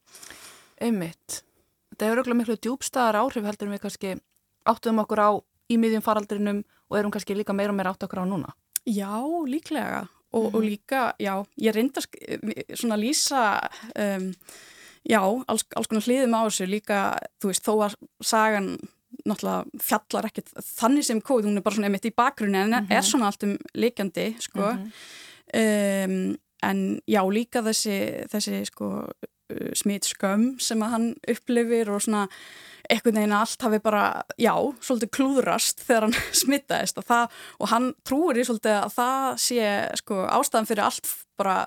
Einmitt. Þetta hefur auðvitað miklu djúbstæðar áhrif heldur við kannski áttuðum okkur á í miðjum faraldrinum og erum kannski líka meira og meira átt okkur á núna. Já, líklega og, mm -hmm. og mhm. líka, já, ég reynda svona lýsa um, já, alls, alls konar hliðum á þessu líka, þú veist, þó að sagan náttúrulega fjallar ekkert þannig sem kóð, hún er bara svona einmitt í bakgrunni en mm -hmm. er svona allt um líkjandi sko mm -hmm. um, en já, líka þessi þessi sko smitt skömm sem að hann upplifir og svona einhvern veginn að allt hafi bara, já, svolítið klúðrast þegar hann smittaðist og, það, og hann trúir í svolítið að það sé sko ástæðan fyrir allt bara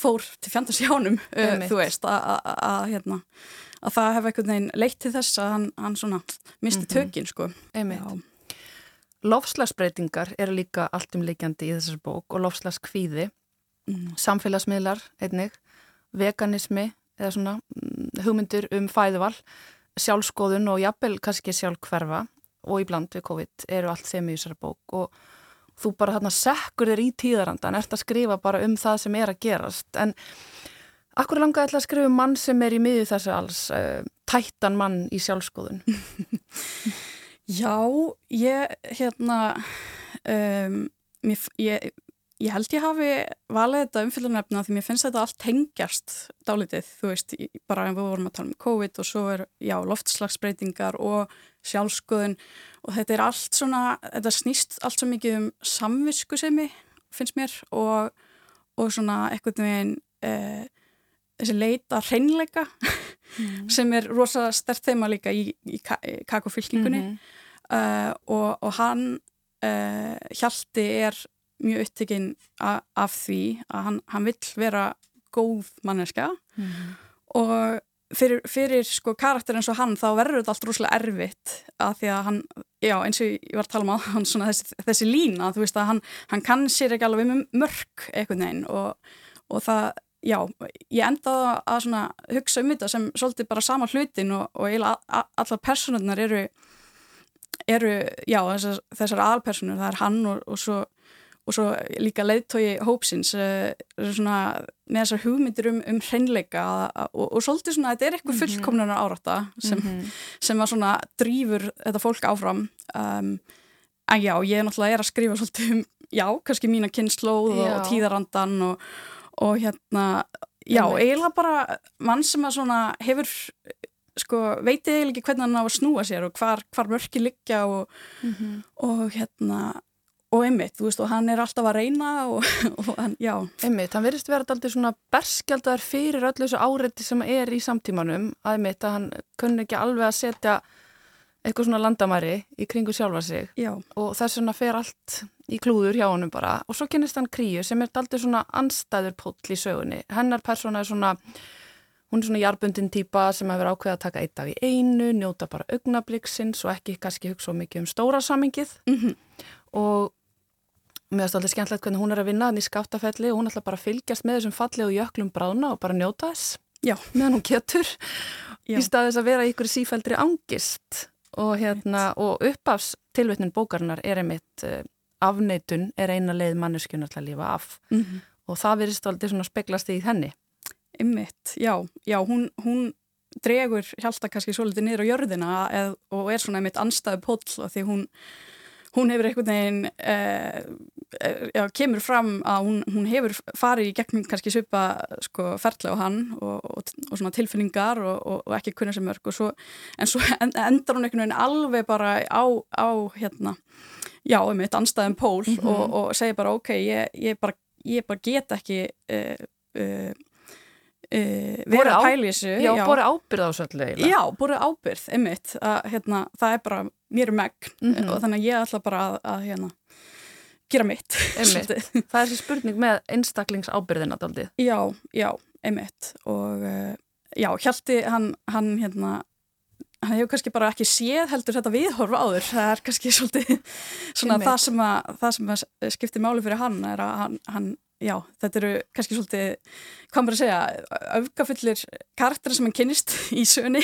fór til fjandarsjánum, uh, þú veist, að hérna, að það hefði einhvern veginn leitt til þess að hann, hann svona misti mm -hmm. tökinn, sko. Einmitt. Lofslagsbreytingar eru líka alltumleikjandi í þessar bók og lofslagskvíði, mm. samfélagsmiðlar einnig, veganismi eða svona mm, hugmyndir um fæðuval sjálfskoðun og jafnvel kannski sjálf hverfa og íbland við COVID eru allt þeim í þessari bók og þú bara þarna sekkur þér í tíðarandan, ert að skrifa bara um það sem er að gerast. En akkur langaði að skrifa um mann sem er í miði þessu alls, uh, tættan mann í sjálfskoðun Já, ég hérna um, ég, ég held ég hafi valið þetta umfyllunarefna því mér finnst þetta allt hengjast dálitið, þú veist, bara en við vorum að tala um COVID og svo er, já, loftslagsbreytingar og sjálfskoðun og þetta er allt svona, þetta snýst allt svo mikið um samvisku sem ég finnst mér og, og svona eitthvað með e, þessi leita hreinleika mm. sem er rosa stert þeima líka í, í, í kakofylkingunni mm -hmm. uh, og, og hann uh, Hjalti er mjög upptekinn af því að hann, hann vill vera góð manneska mm -hmm. og fyrir, fyrir sko karakter eins og hann þá verður þetta allt rúslega erfitt að því að hann, já eins og ég var að tala um á hann svona þessi, þessi lína, þú veist að hann, hann kann sér ekki alveg mörg eitthvað neinn og, og það já, ég endaði að svona hugsa um þetta sem svolítið bara sama hlutin og, og eiginlega allar personurnar eru eru, já þessar, þessar alpersonur, það er hann og, og svo og svo líka leiðtói hópsins uh, svona, með þessar hugmyndir um, um hreinleika og, og svolítið svona þetta er eitthvað mhm. fullkomnunar árátta sem, mm -hmm. sem að svona drýfur þetta fólk áfram um, en já, ég er náttúrulega er að skrifa svolítið um, já, kannski mína kynnslóð og, og tíðarandan og, og hérna, já, eiginlega bara mann sem að svona hefur sko, veitir eiginlega ekki hvernig hann á að snúa sér og hvar, hvar mörki liggja og, mm -hmm. og hérna og einmitt, þú veist, og hann er alltaf að reyna og, og hann, já. Einmitt, hann verðist verið alltaf svona berskjaldar fyrir öllu þessu áreiti sem er í samtímanum að einmitt að hann kunni ekki alveg að setja eitthvað svona landamæri í kringu sjálfa sig já. og þess vegna fer allt í klúður hjá honum bara og svo kynist hann Kríu sem er alltaf svona anstæður pótl í sögunni hennar persóna er svona hún er svona jarbundin típa sem hefur ákveðið að taka eitt dag í einu, njóta bara augnabliksins og ekki kannski hugsa mikið um stóra samingið Mhm. og mér finnst alltaf skemmtilegt hvernig hún er að vinna hann í skáttafelli og hún ætla bara að fylgjast með þessum fallegu jöklum bráðna og bara njóta þess Já. meðan hún getur Já. í staðis að vera í ykkur sífældri angist og hérna og uppafs tilvitnin bókarinnar er einmitt uh, afneitun er eina leið manneskjunar til að lifa af Mhm. og það aldrei svona speglast í henni Einmitt, já, já, hún, hún dregur hjálta kannski svolítið niður á jörðina eð, og er svona einmitt anstæðu póll og því hún, hún hefur einhvern veginn, eh, já, kemur fram að hún, hún hefur farið í gegnum kannski svipa sko ferðlega á hann og, og, og svona tilfinningar og, og, ekki kunna sem mörg og svo, en svo en, endar hún einhvern veginn alveg bara á, á hérna, já, einmitt anstæðum pól og, og segir bara ok, ég, ég bara, ég bara get ekki uh, uh, Uh, að á- þessu Já, já. bóri ábyrð á svolítið já, borið ábyrð, einmitt að, hérna, það er bara mér megn Mhm. og þannig að ég ætla bara að, að hérna, gera mitt. Það er þessi spurning með einstaklingsábyrðina daldið já, já, einmitt. Og uh, já, Hjalti hann, hann hérna hann hefur kannski bara ekki séð heldur þetta viðhorf áður, það er kannski svolítið svona það sem, að, það sem að skiptir máli fyrir hann er að hann, hann já, þetta eru kannski svolítið hvað maður að segja, öfgafullir karakter sem hann kynnist í sögunni.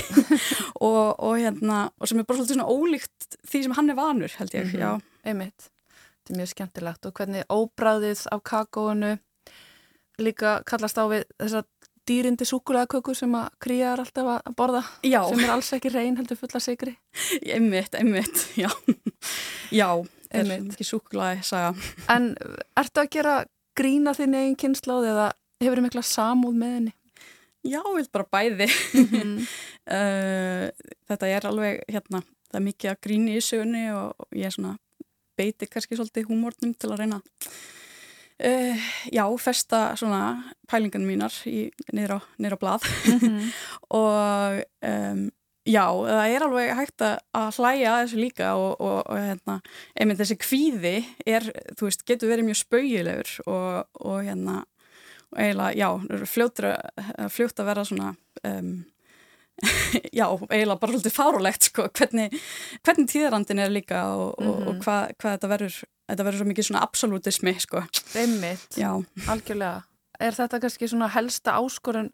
Og, og hérna og sem er bara svolítið svona ólíkt því sem hann er vanur held ég, Mhm. já, Einmitt, þetta er mjög skemmtilegt og hvernig óbræðið af kakóinu líka kallast á við þessa dýrindi súkulegaköku sem að kría er alltaf að borða já, sem er alls ekki reyn heldur fulla sigri einmitt, einmitt já, já, er Einmitt. ekki súkulæði saga En ertu að gera grína þinn eigin kynnslóð eða hefur mikla samúð með henni? Já, ég vil bara bæði. Mhm. uh, þetta er alveg, hérna, það er mikið að gríni í sögunni og ég er svona beiti kannski svolítið húmórnum til að reyna uh, já, festa svona pælingan mínar í, niður, á, niður á blað. Og um, já, það er alveg hægt að hlæja þessu líka og, og, og hérna, einmitt þessi kvíði er, þú veist, getur verið mjög spaugilegur og, og hérna og eiginlega, já, fljótt að vera svona um, já, eiginlega bara svolítið fárulegt sko, hvernig, hvernig tíðarandin er líka og, og, og hvað, hvað þetta verður þetta verður svo mikið svona absolutismi sko, já, algjörlega. Er þetta kannski svona helsta áskorun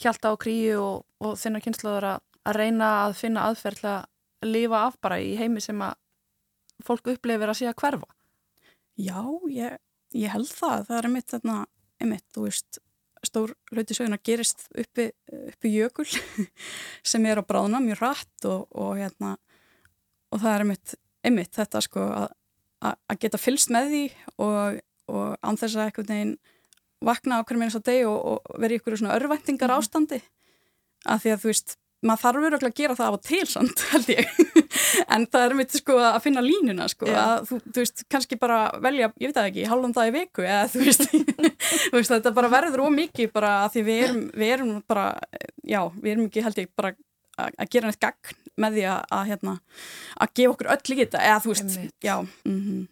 hjalta á kríu og, og þinnar kynnslóður að, að reyna að finna aðferð að lifa af bara í heimi sem að fólk upplifir að sé að hverfa? já, ég, ég held það. Það er einmitt þarna, einmitt, þú veist stór hluti söguna gerist uppi, uppi jökul sem er á bráðna mjög rætt og, og hérna og það er einmitt, einmitt þetta sko að, að að geta fylst með því og, og án þess að einhvern veginn vakna á hverjum eins og deg og, og vera í einhverju svona örvæntingar ástandi að því að þú veist maður þarf verið að gera það af og til samt held ég en það er mitt sko að finna línuna sko Já. að þú, þú veist kannski bara velja, ég veit það ekki, hálfum það í viku eða þú veist, þú veist þetta bara verður ómikið bara að því við erum, við erum bara, já, við erum ekki held ég bara að að gera neitt gagn með því að, að hérna, að gefa okkur öll í þetta, eða þú veist, Einmitt. já mm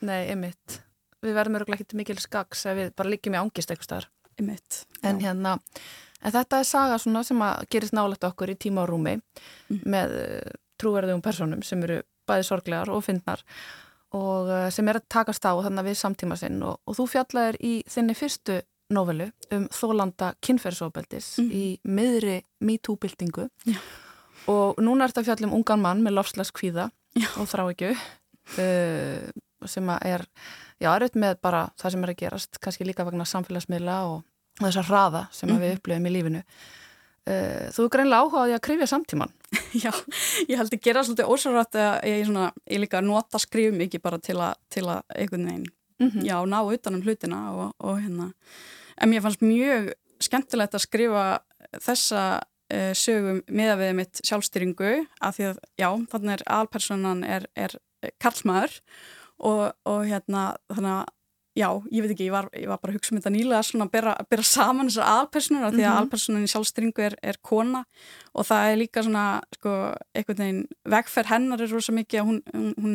Nei, einmitt. Við verðum örgulega ekki mikil skags ef við bara liggjum í angist eitthvað einmitt En já. hérna, en þetta er saga svona sem að gerist nálægt okkur í tíma og rúmi Mm. með uh, trúverðum personum sem eru bæði sorglegar og fyndnar og uh, sem er að takast á þannig við samtíma sinn og, og þú fjallaðir í þinni fyrstu novelu um þólanda kynferðsóbeldis Mm. í miðri MeToo-byltingu Já. og núna er þetta fjall um ungan mann með lofslagskvíða Já. og þráekju uh, sem að er já, er með bara það sem er að gerast kannski líka vegna samfélagsmiðla og þessar hraða sem að við upplifum í lífinu. Uh, Þú er greinlega áhugaði að krifja samtíman Já, ég held að gera svolítið ósvarat að ég, svona, ég líka nota skrifum mikið bara til að, til að einhvern veginn, Mhm. já, ná utanum hlutina og, og hérna, en mér fannst mjög skemmtilegt að skrifa þessa uh, sögum með að við mitt sjálfstyringu af því að, já, þannig er alpersonan er, er karlmaður og, og hérna, þannig að Já, ég veit ekki, ég var, ég var bara að hugsa um þetta nýlega svona að bera, bera saman þessar aðalpersonar af því að Mhm. aðalpersonan í sjálfstringu er, er kona og það er líka svona sko, einhvern veginn, vegferð hennar er rosa mikið að hún, hún, hún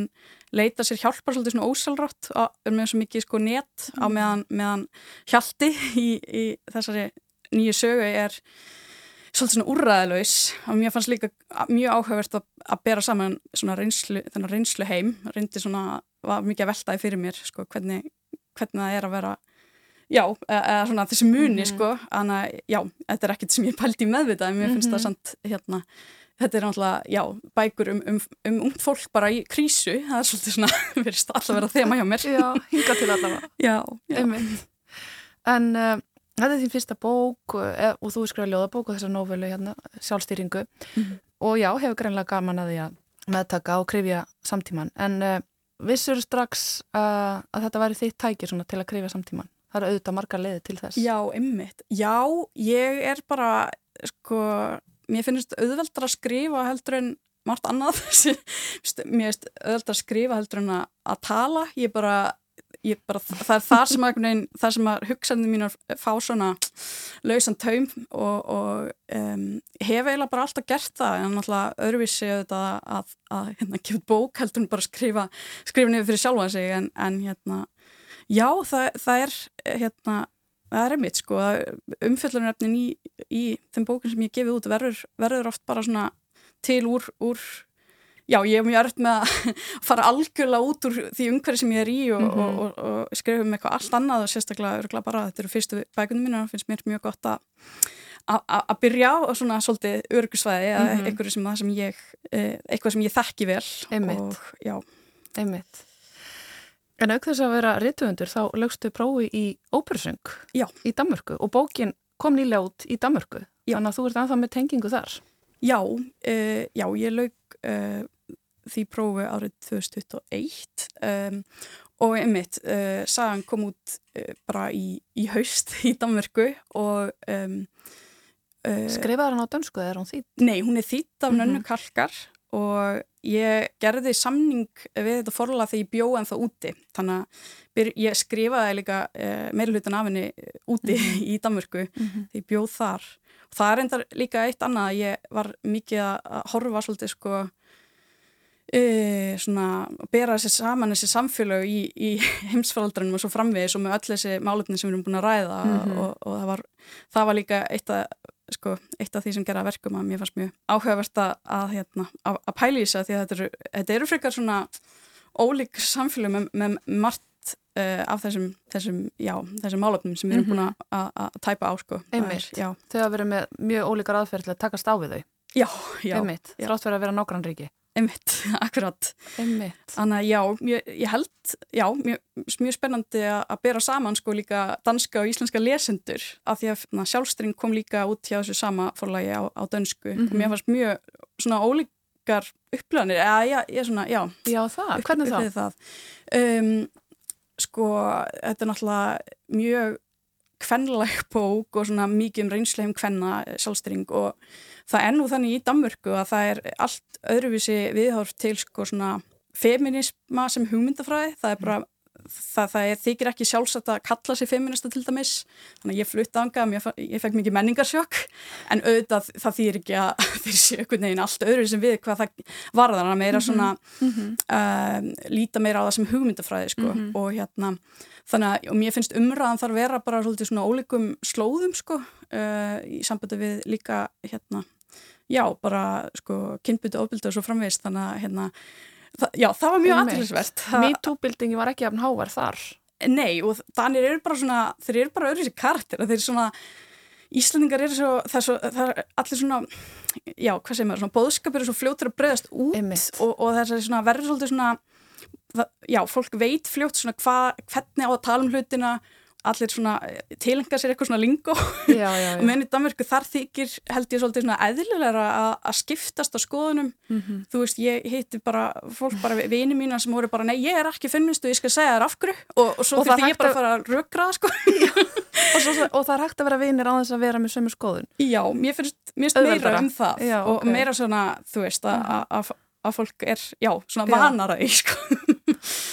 leita sér hjálpar svolítið svona ósælrátt og er með svo mikið sko net á meðan, meðan hjalti í, í þessari nýju sögu er svolítið svona úrræðilaus og mér fannst líka mjög áhugavert að, að bera saman svona reynslu, reynslu heim reyndi svona, var mikið að veltaði fyrir mér sko, hvernig, hvernig það er að vera já, eða svona þessi muni mm sko, þannig að já, þetta er ekkert sem ég pældi meðvitað, en mér finnst mm -hmm. það samt hérna, þetta er náttúrulega, já, bækur um, um, um ungt fólk bara í krísu það er svolítið svona, verist alltaf verið að þema hjá mér Já, hinga til allavega Já, já. En uh, Þetta er þín fyrsta bók e, og þú skrifaði ljóðabók og þessa nóvelu hérna, sjálfstýringu mm -hmm. og já, hefur greinlega gaman að því að meðtaka og krifja samtíman en uh, vissur strax uh, að þetta væri þitt tækir til að krifja samtíman? Það eru auðvitað margar leiði til þess. Já, ymmit. Já, ég er bara, sko, mér finnst auðveldar að skrifa heldur en margt annað. mér finnst auðveldar að skrifa heldur en að tala. Ég bara bara, það er þar sem að, þar sem að hugsaðinu mín fá svona lausan taum og, og um, hef eiginlega bara alltaf gert það. En náttúrulega öðruvísi að, að, að hérna, gefa bók heldur en bara skrifa skrifa niður fyrir sjálfa sig. En, en hérna, já það, það er hérna, það er einmitt sko umfjöldunarefnin í, í þeim bókin sem ég gefið út verður, verður oft bara svona til úr, úr já, ég hef mjög örd með að fara algjörlega út úr því umhverfi sem ég er í og, mm -hmm. og, og, og skrifa um eitthvað allt annað og sérstaklega bara þetta eru fyrstu bækunum mín og það finnst mér mjög gott að að byrja á svona svolítið örgusvæði eða mm -hmm. eitthvað sem það sem ég e, eitthvað sem ég þekki vel Einmitt. og já Einmitt. En aukþess að vera rittuðundur þá lögstu prófi í ópersöng í Danmörku og bókin kom nýlega út í Danmörku já. þannig að þú ert anþá með tengingu þar Já, uh, já ég lög uh, því prófi árið 2021 um, og einmitt, uh, sagan kom út uh, bara í, í haust í Danmörku og um, uh, Skrifaði hann á dönsku eða er hann þýtt? Nei, hún er þýtt af mm -hmm. Nönnu Kalkar og ég gerði samning við þetta forla þegar ég bjóð en það úti þannig að ég skrifaði líka uh, meirlutan af henni úti mm -hmm. í Danmörku mm -hmm. þegar ég bjóð þar og það er enda líka eitt annað að ég var mikið að horfa svolítið sko Uh, svona bera þessi saman þessi samfélög í, í heimsfaldranum og svo framvegis og með öll þessi málefni sem við erum búin að ræða mm -hmm. og, og það, var, það var líka eitt af, sko, eitt af því sem gera verkum að mér fannst mjög áhugavert að, að, hérna, að, að að því að þetta eru, þetta eru frekar svona ólík samfélög með, með margt uh, af þessum, þessum, já, þessum málefnum sem við erum búin að tæpa á sko. Einmitt, þau hafa verið með mjög ólíkar aðferð til að takast á við þau. Já, já. Einmitt, þrátt verið að vera nágrannríki Einmitt, akkurat. Einmitt. Þannig að já, ég, ég held, já, mjög, mjög spennandi að bera saman sko líka danska og íslenska lesendur af því að na, sjálfstring kom líka út hjá þessu sama forlagi á, á dönsku mm -hmm. og mér fannst mjög svona ólíkar upplöðanir, eða já, ég er svona, já. Já það, upp, hvernig það? það. Um, sko, þetta er náttúrulega mjög kvennileg bók og svona mikið um reynsleim kvenna sjálfstring og það er nú þannig í Danmörku að það er allt öðruvísi viðhorf til sko svona feminisma sem hugmyndafræði, það er bara það, það er, þykir ekki sjálfsagt að kalla sér feminista til dæmis, þannig að ég flutti ánga ég, ég fekk mikið menningarsjokk. En auðvitað það þýr ekki að þeir séu einhvern veginn allt öðru sem við hvað það varðar. Að meira svona mm -hmm. uh, líta meira á það sem hugmyndafræði sko. Mm -hmm. og hérna þannig að og mér finnst umræðan þar vera bara svolítið svona ólíkum slóðum sko uh, í sambandi við líka hérna já, bara sko kynbyttu ofbildu og svo framvegist þannig að hérna, það, já, það var mjög aðtilsvert MeToo-bildingi var ekki afn hávar þar. Nei, og þannig eru bara svona þeir eru bara öðru sér kartir þeir eru svona, Íslandingar eru svo það er, svo, það er allir svona já, hvað segir maður, svona bóðskap eru svo fljóttur að breyðast út og, og það er svona verður svolítið svona það, já, fólk veit fljótt svona hva, hvernig á að tala um hlutina allir svona tilenga sér eitthvað svona lingo já, já, já. og menn í Danmörku þar þykir held ég svolítið svona eðlilega að skiptast á skoðunum. Mm -hmm. þú veist, ég heiti bara fólk bara vini mína sem voru bara, nei, ég er ekki finnist og ég skal segja þér af hverju. Og, og svo þurfti ég bara að fara að rökra sko. og, svo, og það er hægt að vera vinir á þess að vera með sömu skoðun. Já, mér finnst, meira um það. Og okay. meira svona, þú veist, að að fólk er, já, svona vanara í sko.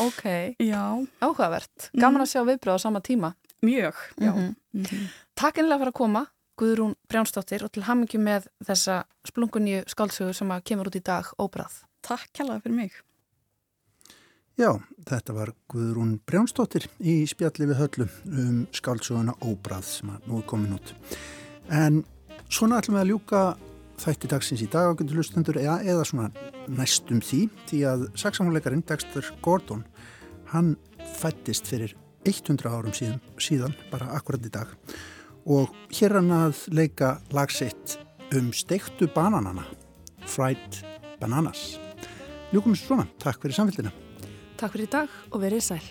Ok, já. áhugavert. Gaman að sjá viðbröð á sama tíma Mjög, já. Mm -hmm. Takk einlega fyrir að koma, Guðrún Brjánsdóttir og til hamingi með þessa splungunni skálsögur sem kemur út í dag óbrað. Takk kjalla fyrir mig. Já, þetta var Guðrún Brjánsdóttir í spjalli við höllu um skálsöguna óbrað sem nú er komin út. En Svona ætlum við að ljúka þætti dagsins í dag ágöndu hlustundur eða, eða svona næstum því því að saksamleikarin Dexter Gordon hann fættist fyrir 100 árum síðan, síðan bara akkurat í dag. Og hér hann að leika lagsitt um steiktu bananana Fried Bananas. Ljúkum svona, takk fyrir samfélgina Takk fyrir í dag og verið sæl.